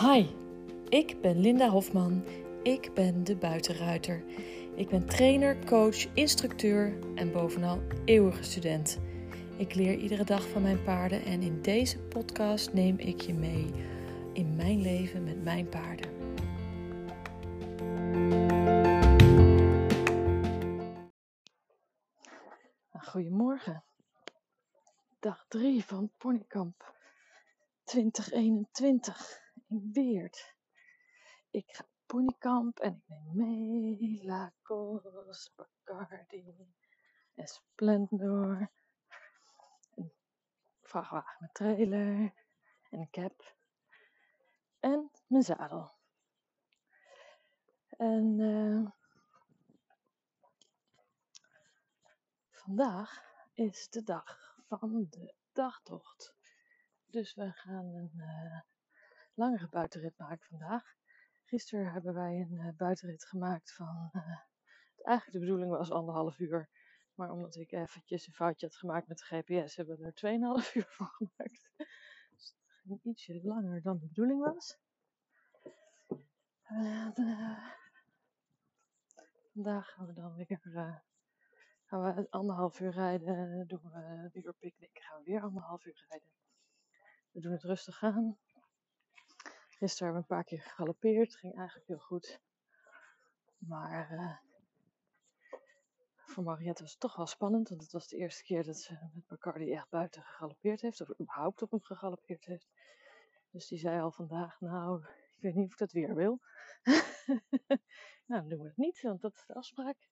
Hi, ik ben Linda Hofman. Ik ben de buitenruiter. Ik ben trainer, coach, instructeur en bovenal eeuwige student. Ik leer iedere dag van mijn paarden en in deze podcast neem ik je mee in mijn leven met mijn paarden. Goedemorgen. Dag 3 van Ponykamp 2021 in Weert. Ik ga ponykamp en ik neem mee Lagos, Bacardi, Esplendor, een vrachtwagen met trailer en een cap en mijn zadel. En uh, vandaag is de dag van de dagtocht. Dus we gaan een uh, langere buitenrit maken vandaag. Gisteren hebben wij een uh, buitenrit gemaakt van. Uh, eigenlijk de bedoeling was anderhalf uur. Maar omdat ik eventjes een foutje had gemaakt met de GPS, hebben we er 2,5 uur van gemaakt. Dus ietsje langer dan de bedoeling was. Uh, vandaag gaan we dan weer. gaan we anderhalf uur rijden. Doen we een uur picknick. Gaan we weer anderhalf uur rijden. We doen het rustig aan. Gisteren hebben we een paar keer gegalopeerd. Ging eigenlijk heel goed. Maar uh, voor Mariette was het toch wel spannend. Want het was de eerste keer dat ze met Bacardi echt buiten gegalopeerd heeft. Of überhaupt op hem gegalopeerd heeft. Dus die zei al vandaag, nou, ik weet niet of ik dat weer wil. nou, dan doen we het niet, want dat is de afspraak.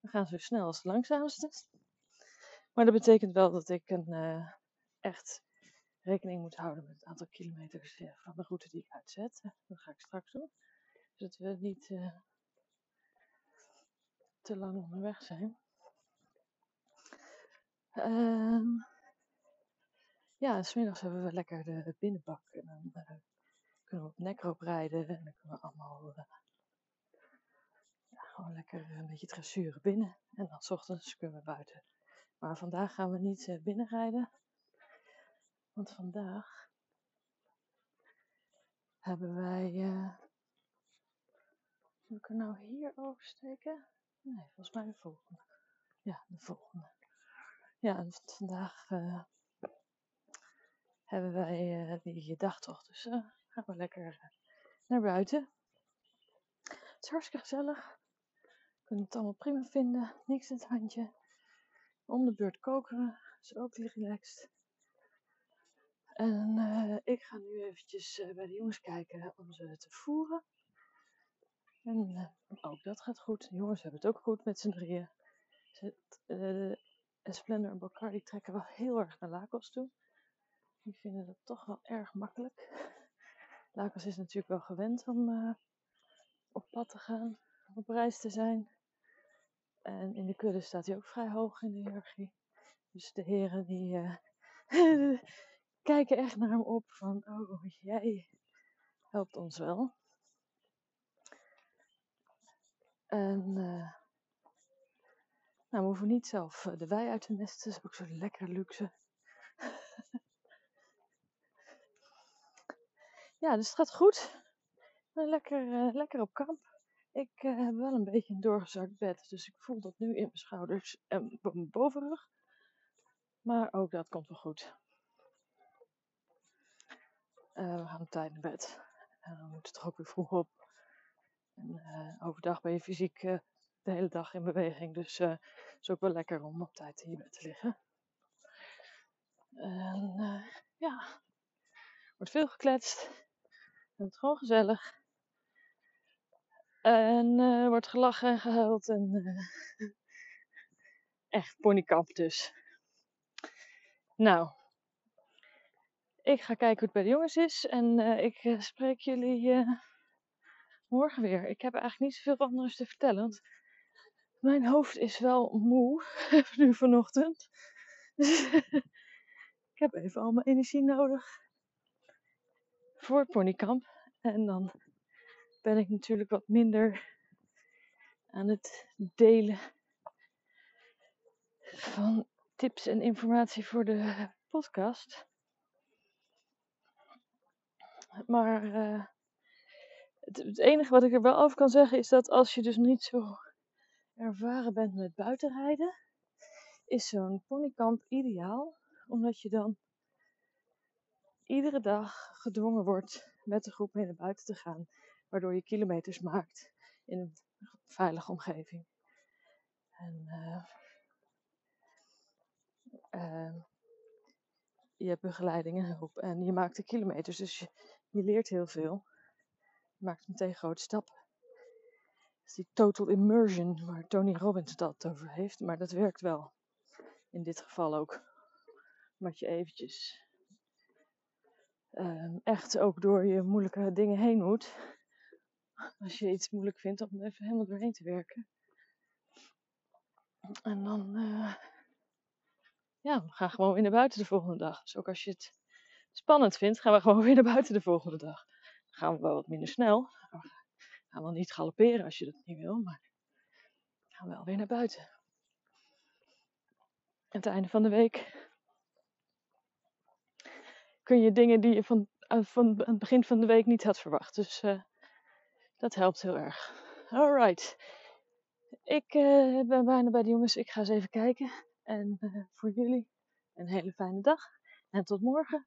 We gaan zo snel als het langzaamste. Maar dat betekent wel dat ik een uh, echt rekening moet houden met het aantal kilometers ja, van de route die ik uitzet. Dat ga ik straks doen. Zodat we niet uh, te lang onderweg zijn. Uh, ja, smiddags hebben we lekker de binnenbak. En dan kunnen we op nekroop rijden. En dan kunnen we allemaal ja, gewoon lekker een beetje dressuren binnen. En dan s ochtends kunnen we buiten. Maar vandaag gaan we niet binnen rijden. Want vandaag hebben wij. Uh, moet ik er nou hier oversteken? Nee, volgens mij de volgende. Ja, de volgende. Ja, vandaag uh, hebben wij uh, die dagtocht. Dus uh, gaan we lekker naar buiten. Het is hartstikke gezellig. We kunnen het allemaal prima vinden. Niks in het handje. Om de beurt koken. Is ook relaxed. En uh, ik ga nu eventjes uh, bij de jongens kijken om ze te voeren. En uh, ook dat gaat goed. De jongens hebben het ook goed met z'n drieën. De Esplendor en Bacardi trekken wel heel erg naar Lagos toe. Die vinden dat toch wel erg makkelijk. Lagos is natuurlijk wel gewend om op pad te gaan, op reis te zijn. En in de kudde staat hij ook vrij hoog in de hiërarchie. Dus de heren die kijken echt naar hem op van, oh jij helpt ons wel. En uh, nou, we hoeven niet zelf de wei uit te nesten, dat is ook zo lekker luxe. ja, dus het gaat goed. Lekker, uh, lekker op kamp. Ik heb wel een beetje een doorgezakt bed, dus ik voel dat nu in mijn schouders en mijn bovenrug. Maar ook dat komt wel goed. Uh, we gaan op tijd naar bed. En dan moet het toch ook weer vroeg op. En uh, overdag ben je fysiek uh, de hele dag in beweging. Dus het is ook wel lekker om op tijd in te liggen. En ja, wordt veel gekletst. En het gewoon gezellig. En wordt gelachen en gehuild. En echt ponykamp dus. Nou, ik ga kijken hoe het bij de jongens is. En uh, ik uh, spreek jullie uh, morgen weer. Ik heb eigenlijk niet zoveel anders te vertellen. Want mijn hoofd is wel moe. nu vanochtend. Ik heb even al mijn energie nodig. Voor het ponykamp. En dan ben ik natuurlijk wat minder aan het delen van tips en informatie voor de podcast. Maar uh, Het, het enige wat ik er wel over kan zeggen is dat als je dus niet zo ervaren bent met buitenrijden, is zo'n ponykamp ideaal. Omdat je dan iedere dag gedwongen wordt met de groep mee naar buiten te gaan. Waardoor je kilometers maakt in een veilige omgeving. En uh, uh, je hebt begeleiding en hulp en je maakt de kilometers. Dus je, je leert heel veel. Je maakt meteen grote stappen. Is die total immersion waar Tony Robbins het altijd over heeft. Maar dat werkt wel. In dit geval ook. Omdat je eventjes uh, echt ook door je moeilijke dingen heen moet. Als je iets moeilijk vindt, om even helemaal doorheen te werken. En dan, uh, ja, we gaan gewoon weer naar buiten de volgende dag. Dus ook als je het spannend vindt, gaan we gewoon weer naar buiten de volgende dag. Gaan we wel wat minder snel. We gaan wel niet galopperen als je dat niet wil, maar we gaan wel weer naar buiten. Aan het einde van de week kun je dingen die je van, uh, van het begin van de week niet had verwacht. Dus uh, dat helpt heel erg. Alright. Ik uh, ben bijna bij de jongens. Ik ga eens even kijken. En voor jullie een hele fijne dag. En tot morgen.